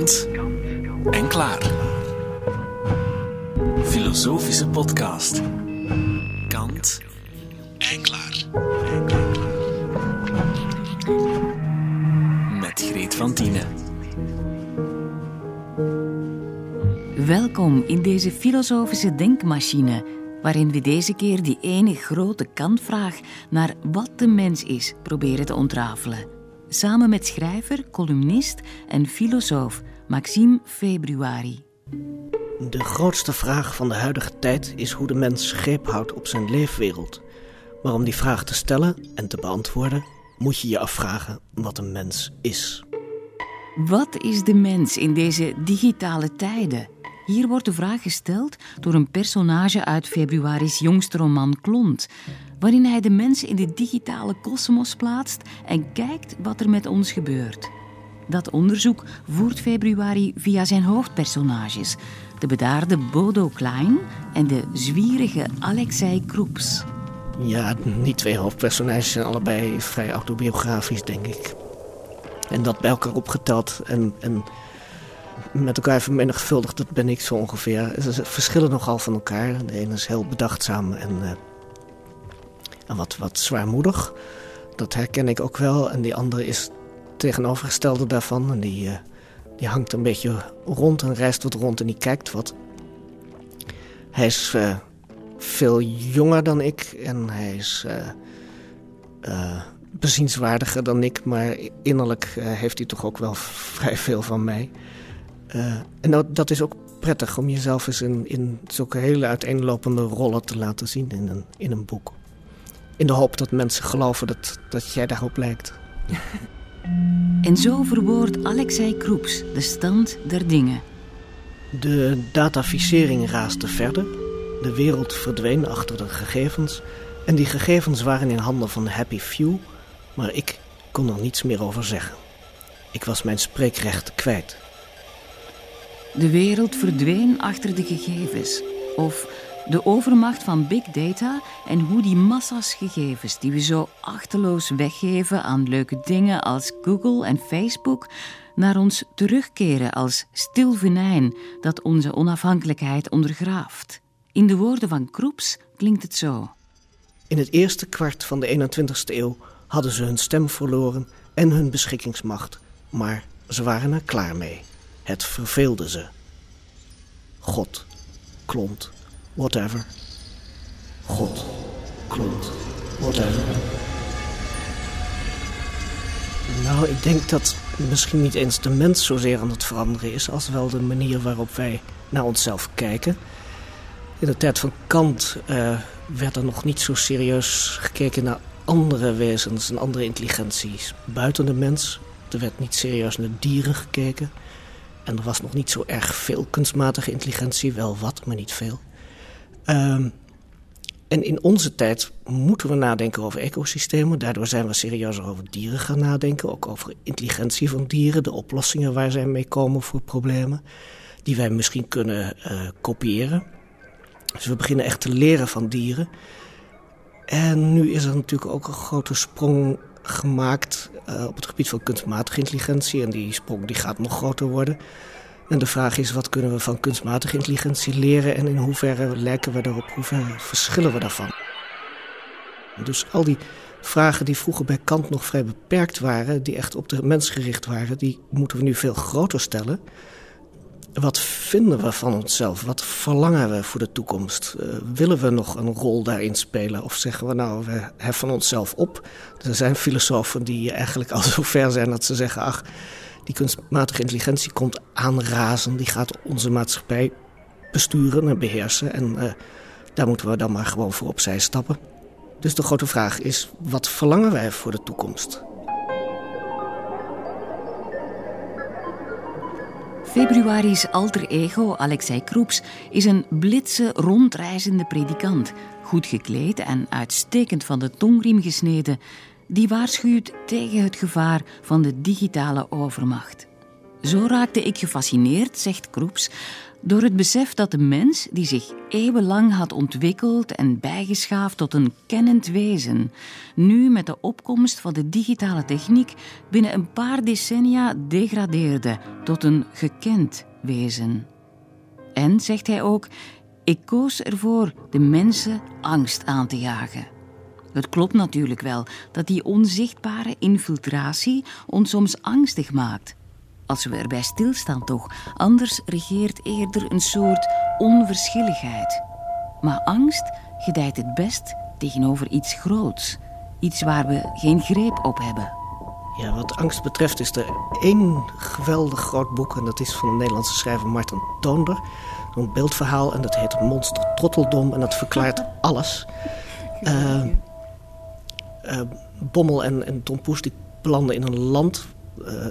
Kant en klaar. Filosofische podcast. Kant en klaar. Met Greet van Tienen. Welkom in deze filosofische denkmachine, waarin we deze keer die ene grote kantvraag naar wat de mens is proberen te ontrafelen. Samen met schrijver, columnist en filosoof Maxime Februari. De grootste vraag van de huidige tijd is hoe de mens greep houdt op zijn leefwereld. Maar om die vraag te stellen en te beantwoorden, moet je je afvragen wat een mens is. Wat is de mens in deze digitale tijden? Hier wordt de vraag gesteld door een personage uit februari's jongste roman Klont, waarin hij de mens in de digitale kosmos plaatst en kijkt wat er met ons gebeurt. Dat onderzoek voert februari via zijn hoofdpersonages, de bedaarde Bodo Klein en de zwierige Alexei Kroeps. Ja, die twee hoofdpersonages zijn allebei vrij autobiografisch, denk ik. En dat bij elkaar opgeteld en, en met elkaar vermenigvuldigd, dat ben ik zo ongeveer. Ze verschillen nogal van elkaar. De ene is heel bedachtzaam en, uh, en wat, wat zwaarmoedig. Dat herken ik ook wel. En die andere is tegenovergestelde daarvan. En die, uh, die hangt een beetje rond en reist wat rond en die kijkt wat. Hij is uh, veel jonger dan ik en hij is bezienswaardiger dan ik. Maar innerlijk heeft hij toch ook wel vrij veel van mij. Uh, en dat, dat, is ook prettig om jezelf eens in, in zulke hele uiteenlopende rollen te laten zien in een, in een boek. In de hoop dat mensen geloven dat, dat jij daarop lijkt. En zo verwoordt Alexei Kroeps de stand der dingen. De dataficering raasde verder. De wereld verdween achter de gegevens. En die gegevens waren in handen van Happy Few. Maar ik kon er niets meer over zeggen. Ik was mijn spreekrecht kwijt. De wereld verdween achter de gegevens. Of de overmacht van big data en hoe die massa's gegevens die we zo achteloos weggeven aan leuke dingen als Google en Facebook naar ons terugkeren als stil venijn dat onze onafhankelijkheid ondergraaft. In de woorden van Kroeps klinkt het zo. In het eerste kwart van de 21ste eeuw hadden ze hun stem verloren en hun beschikkingsmacht, maar ze waren er klaar mee. Het verveelde ze. God, klont, whatever. God, klont, whatever. Nou, ik denk dat misschien niet eens de mens zozeer aan het veranderen is... als wel de manier waarop wij naar onszelf kijken. In de tijd van Kant uh, werd er nog niet zo serieus gekeken naar andere wezens en andere intelligenties buiten de mens. Er werd niet serieus naar dieren gekeken. En er was nog niet zo erg veel kunstmatige intelligentie, wel wat, maar niet veel. Um, en in onze tijd moeten we nadenken over ecosystemen. Daardoor zijn we serieuzer over dieren gaan nadenken. Ook over intelligentie van dieren, de oplossingen waar zij mee komen voor problemen. Die wij misschien kunnen uh, kopiëren. Dus we beginnen echt te leren van dieren. En nu is er natuurlijk ook een grote sprong gemaakt uh, op het gebied van kunstmatige intelligentie. En die sprong die gaat nog groter worden. En de vraag is, wat kunnen we van kunstmatige intelligentie leren... en in hoeverre lijken we daarop, hoeverre verschillen we daarvan? Dus al die vragen die vroeger bij Kant nog vrij beperkt waren... die echt op de mens gericht waren, die moeten we nu veel groter stellen... Wat vinden we van onszelf? Wat verlangen we voor de toekomst? Uh, willen we nog een rol daarin spelen? Of zeggen we nou, we heffen onszelf op? Er zijn filosofen die eigenlijk al zo ver zijn dat ze zeggen... ach, die kunstmatige intelligentie komt aanrazen. Die gaat onze maatschappij besturen en beheersen. En uh, daar moeten we dan maar gewoon voor opzij stappen. Dus de grote vraag is, wat verlangen wij voor de toekomst? Februari's alter ego, Alexei Kroeps, is een blitse, rondreizende predikant. Goed gekleed en uitstekend van de tongriem gesneden. Die waarschuwt tegen het gevaar van de digitale overmacht. Zo raakte ik gefascineerd, zegt Kroeps, Door het besef dat de mens, die zich eeuwenlang had ontwikkeld en bijgeschaafd tot een kennend wezen, nu met de opkomst van de digitale techniek binnen een paar decennia degradeerde tot een gekend wezen. En, zegt hij ook, ik koos ervoor de mensen angst aan te jagen. Het klopt natuurlijk wel dat die onzichtbare infiltratie ons soms angstig maakt. Als we erbij stilstaan toch, anders regeert eerder een soort onverschilligheid. Maar angst gedijt het best tegenover iets groots, iets waar we geen greep op hebben. Ja, wat angst betreft is er één geweldig groot boek... en dat is van de Nederlandse schrijver Martin Toonder. Een beeldverhaal en dat heet Monster Trotteldom... en dat verklaart alles. Uh, uh, Bommel en, en Tom Poes die belanden in een land... Uh,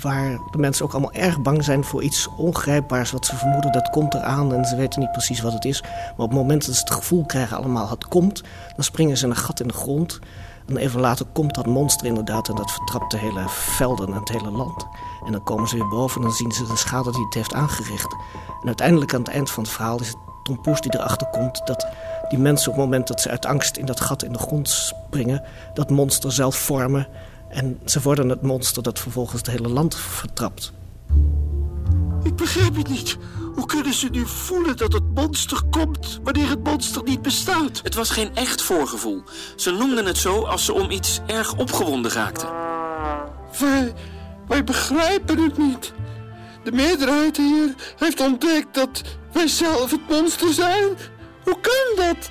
waar de mensen ook allemaal erg bang zijn voor iets ongrijpbaars... wat ze vermoeden, dat komt eraan en ze weten niet precies wat het is. Maar op het moment dat ze het gevoel krijgen allemaal het komt... dan springen ze een gat in de grond... En even later komt dat monster inderdaad en dat vertrapt de hele velden en het hele land. En dan komen ze weer boven en dan zien ze de schade die het heeft aangericht. En uiteindelijk aan het eind van het verhaal is het Tom Poes die erachter komt... dat die mensen op het moment dat ze uit angst in dat gat in de grond springen... dat monster zelf vormen en ze worden het monster dat vervolgens het hele land vertrapt. Ik begrijp het niet. Hoe kunnen ze nu voelen dat het monster komt wanneer het monster niet bestaat? Het was geen echt voorgevoel. Ze noemden het zo als ze om iets erg opgewonden raakten. Wij, wij begrijpen het niet. De meerderheid hier heeft ontdekt dat wij zelf het monster zijn. Hoe kan dat?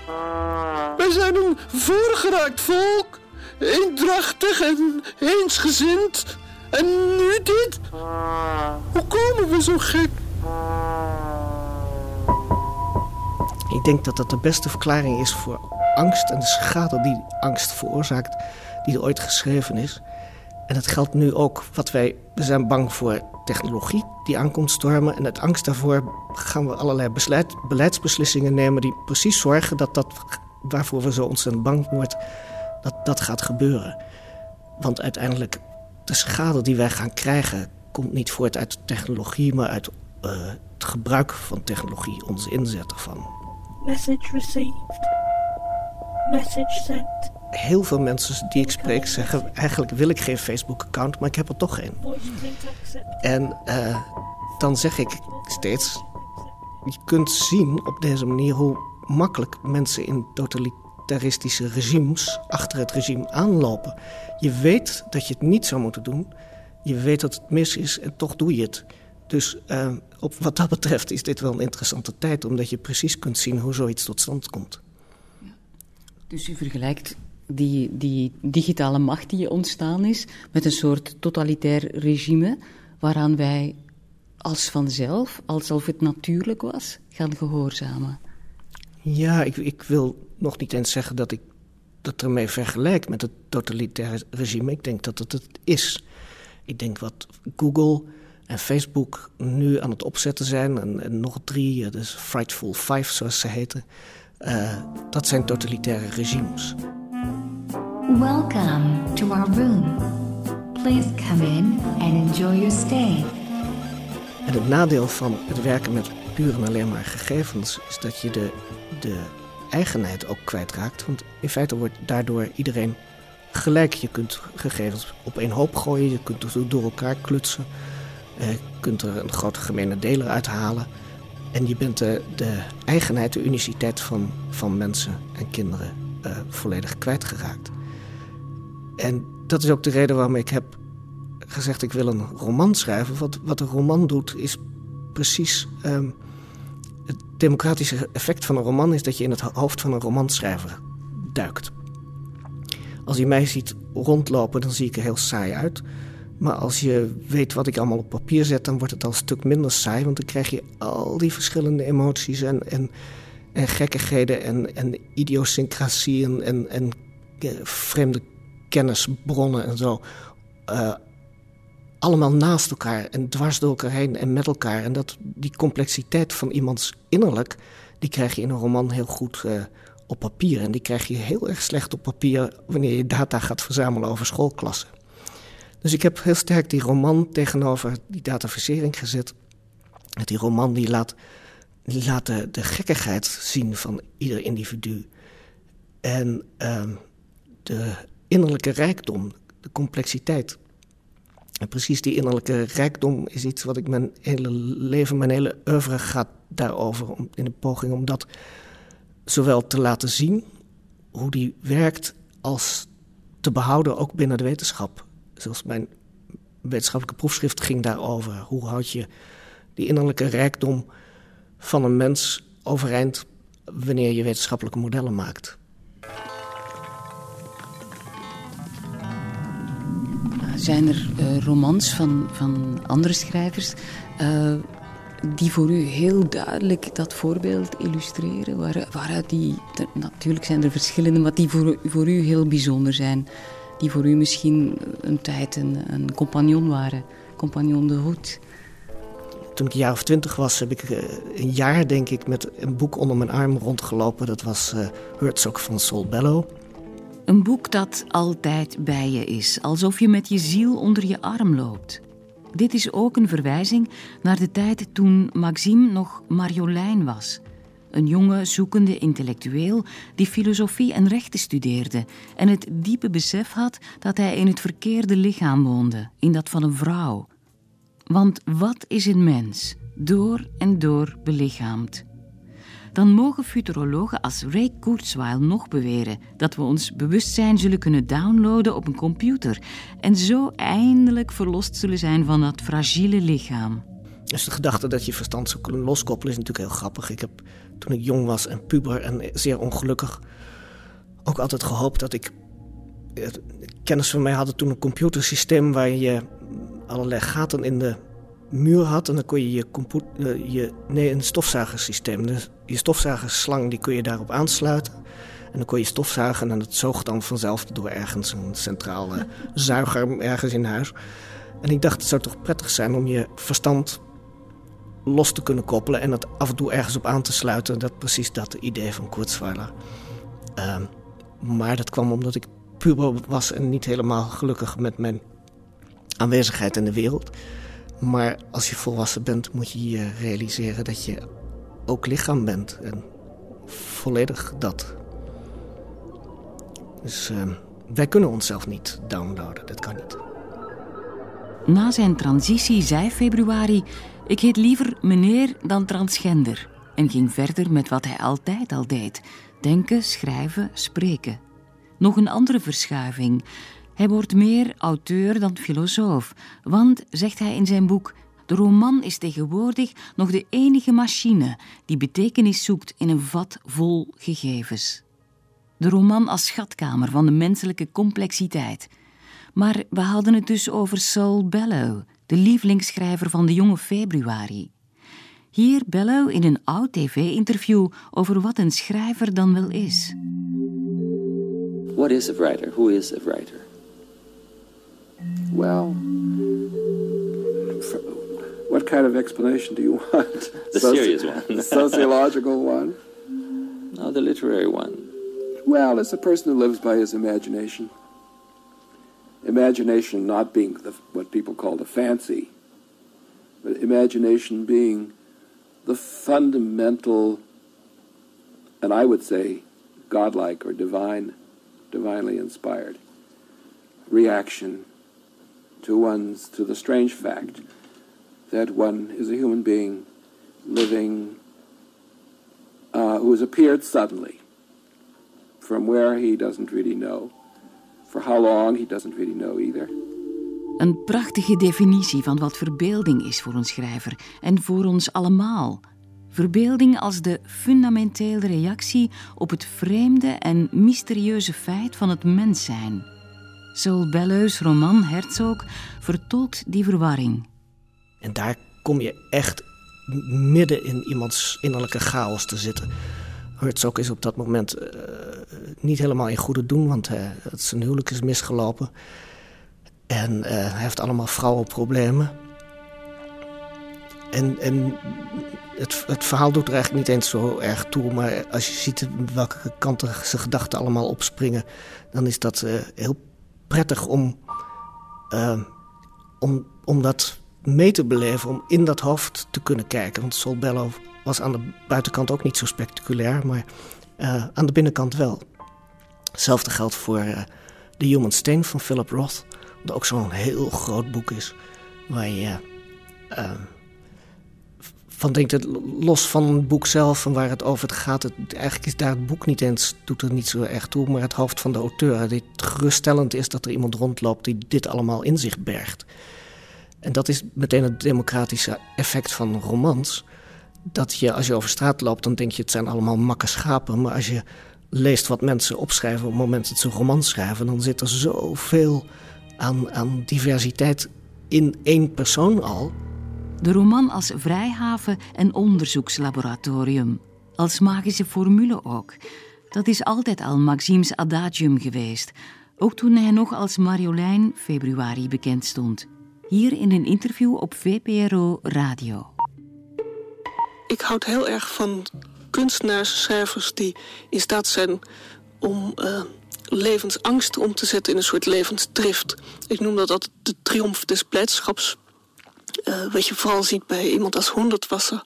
Wij zijn een voorgeraakt volk, eendrachtig en eensgezind. En nu dit? Hoe komen we zo gek? Ik denk dat dat de beste verklaring is voor angst en de schade die angst veroorzaakt, die ooit geschreven is. En dat geldt nu ook wat wij. We zijn bang voor technologie die aankomt stormen. En uit angst daarvoor gaan we allerlei beleidsbeslissingen nemen die precies zorgen dat dat waarvoor we zo ontzettend bang worden, dat dat gaat gebeuren. Want uiteindelijk, de schade die wij gaan krijgen, komt niet voort uit technologie, maar uit uh, het gebruik van technologie, onze inzet ervan. Message received. Message sent. Heel veel mensen die ik spreek zeggen... eigenlijk wil ik geen Facebook-account, maar ik heb er toch geen. En uh, dan zeg ik steeds... je kunt zien op deze manier hoe makkelijk mensen in totalitaristische regimes... achter het regime aanlopen. Je weet dat je het niet zou moeten doen. Je weet dat het mis is en toch doe je het. Dus uh, op wat dat betreft is dit wel een interessante tijd... omdat je precies kunt zien hoe zoiets tot stand komt. Dus u vergelijkt die, die digitale macht die ontstaan is... met een soort totalitair regime... waaraan wij als vanzelf, alsof het natuurlijk was, gaan gehoorzamen. Ja, ik, ik wil nog niet eens zeggen dat ik dat ermee vergelijk met het totalitaire regime. Ik denk dat het het is. Ik denk wat Google en Facebook nu aan het opzetten zijn. En, nog drie, dus Frightful Five zoals ze heten. Uh, dat zijn totalitaire regimes. Welcome to our room. Please come in and enjoy your stay. En het nadeel van het werken met puur en alleen maar gegevens is dat je de, de eigenheid ook kwijtraakt. Want in feite wordt daardoor iedereen gelijk. Je kunt gegevens op één hoop gooien, je kunt door elkaar klutsen. Je kunt er een grote gemene deler uithalen. En je bent de, de eigenheid, de uniciteit van, van mensen en kinderen uh, volledig kwijtgeraakt. En dat is ook de reden waarom ik heb gezegd... ik wil een roman schrijven. Wat, wat een roman doet, is precies... Um, het democratische effect van een roman is dat je in het hoofd van een romanschrijver duikt. Als je mij ziet rondlopen, dan zie ik er heel saai uit. Maar als je weet wat ik allemaal op papier zet, dan wordt het al een stuk minder saai. Want dan krijg je al die verschillende emoties en, en, en gekkigheden en, en idiosyncrasieën en, en eh, vreemde kennisbronnen en zo. Uh, allemaal naast elkaar en dwars door elkaar heen en met elkaar. En dat, die complexiteit van iemands innerlijk, die krijg je in een roman heel goed uh, op papier. En die krijg je heel erg slecht op papier wanneer je data gaat verzamelen over schoolklassen. Dus ik heb heel sterk die roman tegenover die datafisering gezet. Die roman die laat, de gekkigheid zien van ieder individu. En ehm, de innerlijke rijkdom, de complexiteit. En precies die innerlijke rijkdom is iets wat ik mijn hele leven, mijn hele oeuvre gaat daarover. Om, in een poging om dat zowel te laten zien, hoe die werkt, als te behouden ook binnen de wetenschap. Zoals mijn wetenschappelijke proefschrift ging daarover. Hoe houd je die innerlijke rijkdom van een mens overeind wanneer je wetenschappelijke modellen maakt? Zijn er uh, romans van, van andere schrijvers uh, die voor u heel duidelijk dat voorbeeld illustreren? Waar, waaruit die, natuurlijk zijn er verschillende, maar die voor, voor u heel bijzonder zijn. Die voor u misschien een tijd een, een compagnon waren, compagnon de Hoed. Toen ik een jaar of twintig was, heb ik uh, een jaar, denk ik, met een boek onder mijn arm rondgelopen. Dat was uh, Herzog van Sol Bello. Een boek dat altijd bij je is, alsof je met je ziel onder je arm loopt. Dit is ook een verwijzing naar de tijd toen Maxime nog Marjolein was. Een jonge, zoekende intellectueel die filosofie en rechten studeerde en het diepe besef had dat hij in het verkeerde lichaam woonde, in dat van een vrouw. Want wat is een mens? Door en door belichaamd dan mogen futurologen als Ray Kurzweil nog beweren dat we ons bewustzijn zullen kunnen downloaden op een computer en zo eindelijk verlost zullen zijn van dat fragiele lichaam. Dus de gedachte dat je verstand zou kunnen loskoppelen is natuurlijk heel grappig. Ik heb toen ik jong was en puber en zeer ongelukkig ook altijd gehoopt dat ik. Eh, kennis van mij hadden toen een computersysteem waar je allerlei gaten in de muur had. En dan kon je je, uh, je nee, een stofzuigersysteem. Dus je stofzuigerslang die kun je daarop aansluiten. En dan kon je stofzuigen en dat zoog dan vanzelf door ergens een centrale zuiger ergens in huis. En ik dacht, het zou toch prettig zijn om je verstand los te kunnen koppelen en dat af en toe ergens op aan te sluiten. Dat precies dat idee van Kurzweiler. Uh, maar dat kwam omdat ik puber was en niet helemaal gelukkig met mijn aanwezigheid in de wereld. Maar als je volwassen bent, moet je je realiseren dat je ook lichaam bent. En volledig dat. Dus uh, wij kunnen onszelf niet downloaden, dat kan niet. Na zijn transitie zei februari: Ik heet liever meneer dan transgender. En ging verder met wat hij altijd al deed: denken, schrijven, spreken. Nog een andere verschuiving. Hij wordt meer auteur dan filosoof, want, zegt hij in zijn boek, de roman is tegenwoordig nog de enige machine die betekenis zoekt in een vat vol gegevens. De roman als schatkamer van de menselijke complexiteit. Maar we hadden het dus over Saul Bellow, de lievelingsschrijver van de jonge februari. Hier Bellow in een oud tv-interview over wat een schrijver dan wel is. What is a writer? Who is a writer? Well, what kind of explanation do you want? The Soci- serious one. the sociological one? No, the literary one. Well, it's a person who lives by his imagination. Imagination not being the, what people call the fancy, but imagination being the fundamental, and I would say godlike or divine, divinely inspired reaction to one's to the strange fact that one is a human being living uh, who has appeared suddenly from where he doesn't really know. For how long he doesn't really know either. Een prachtige definitie van wat verbeelding is voor een schrijver en voor ons allemaal. Verbeelding als de fundamentele reactie op het vreemde en mysterieuze feit van het mens zijn. Saul Belleus' roman Herzog vertolkt die verwarring. En daar kom je echt midden in iemands innerlijke chaos te zitten. Herzog is op dat moment uh, niet helemaal in goede doen, want uh, zijn huwelijk is misgelopen. En uh, hij heeft allemaal vrouwenproblemen. En, en het, het, verhaal doet er eigenlijk niet eens zo erg toe. Maar als je ziet welke kanten zijn gedachten allemaal opspringen... dan is dat heel prettig om, om, om dat mee te beleven om in dat hoofd te kunnen kijken. Want Sol Bello was aan de buitenkant ook niet zo spectaculair, maar uh, aan de binnenkant wel. Hetzelfde geldt voor uh, The Human Stain van Philip Roth, dat ook zo'n heel groot boek is, waar je uh, van denkt, het, los van het boek zelf en waar het over gaat, het, eigenlijk is daar het boek niet eens, doet er niet zo erg toe, maar het hoofd van de auteur. Het geruststellend is dat er iemand rondloopt die dit allemaal in zich bergt. En dat is meteen het democratische effect van romans. Dat je, als je over straat loopt, dan denk je het zijn allemaal makke schapen. Maar als je leest wat mensen opschrijven op het moment dat ze romans schrijven, dan zit er zoveel aan, aan diversiteit in één persoon al. De roman als vrijhaven en onderzoekslaboratorium. Als magische formule ook. Dat is altijd al Maxime's adagium geweest. Ook toen hij nog als Marjolein februari bekend stond. Hier in een interview op VPRO Radio. Ik houd heel erg van kunstenaars, schrijvers die in staat zijn om uh, levensangst om te zetten in een soort levensdrift. Ik noem dat altijd de triomf des blijdschaps. Uh, wat je vooral ziet bij iemand als Honderdwasser.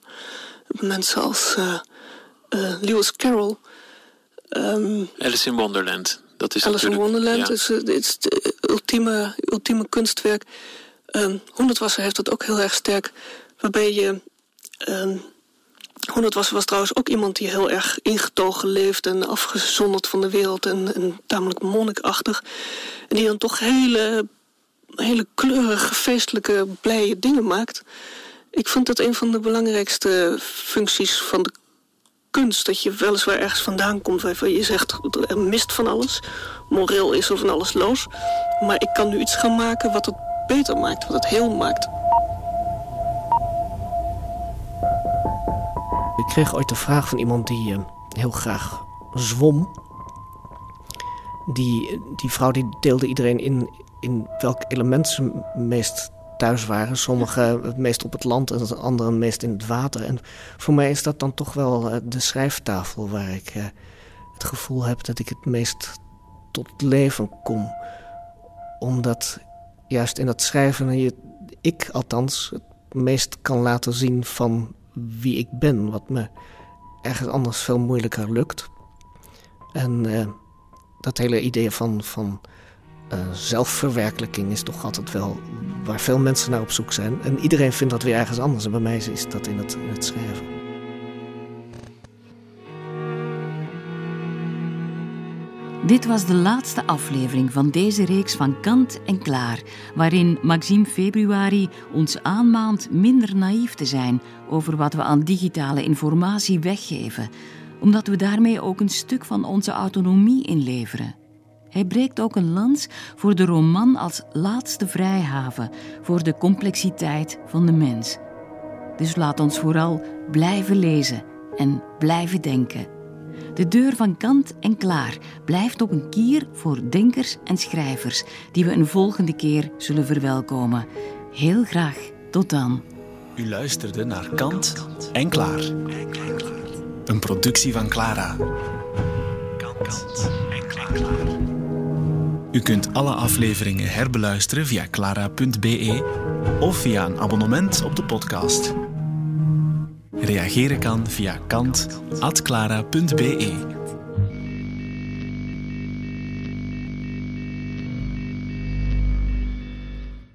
Mensen als uh, Lewis Carroll. Um, Alice in Wonderland. Dat is Alice in Wonderland ja. is, is het ultieme, ultieme kunstwerk. Um, Honderdwasser heeft dat ook heel erg sterk. Waarbij je... Um, Honderdwasser was trouwens ook iemand die heel erg ingetogen leeft... en afgezonderd van de wereld en, en tamelijk monnikachtig. En die dan toch hele, hele kleurige, feestelijke, blije dingen maakt. Ik vind dat een van de belangrijkste functies van de kunst. Dat je weliswaar ergens vandaan komt waarvan je zegt... er mist van alles, moreel is er van alles los. Maar ik kan nu iets gaan maken wat het beter maakt, wat het heel maakt. Ik kreeg ooit de vraag van iemand die uh, heel graag zwom. Die, die vrouw die deelde iedereen in, in welk element ze meest thuis waren. Sommigen het meest op het land en anderen meest in het water. En voor mij is dat dan toch wel uh, de schrijftafel waar ik uh, het gevoel heb dat ik het meest tot leven kom. Omdat juist in dat schrijven je, ik althans het meest kan laten zien van wie ik ben. Wat me ergens anders veel moeilijker lukt. En uh, dat hele idee van, van uh, zelfverwerkelijking is toch altijd wel waar veel mensen naar op zoek zijn. En iedereen vindt dat weer ergens anders. En bij mij is dat in het, in het schrijven. Dit was de laatste aflevering van deze reeks van Kant en Klaar, waarin Maxime Februari ons aanmaant minder naïef te zijn over wat we aan digitale informatie weggeven, omdat we daarmee ook een stuk van onze autonomie inleveren. Hij breekt ook een lans voor de roman als laatste vrijhaven, voor de complexiteit van de mens. Dus laat ons vooral blijven lezen en blijven denken. De deur van kant en klaar blijft op een kier voor denkers en schrijvers, die we een volgende keer zullen verwelkomen. Heel graag tot dan. U luisterde naar Kant en Klaar. Een productie van Clara. Kant en Klaar. U kunt alle afleveringen herbeluisteren via clara.be of via een abonnement op de podcast. Reageren kan via kant.clara.be.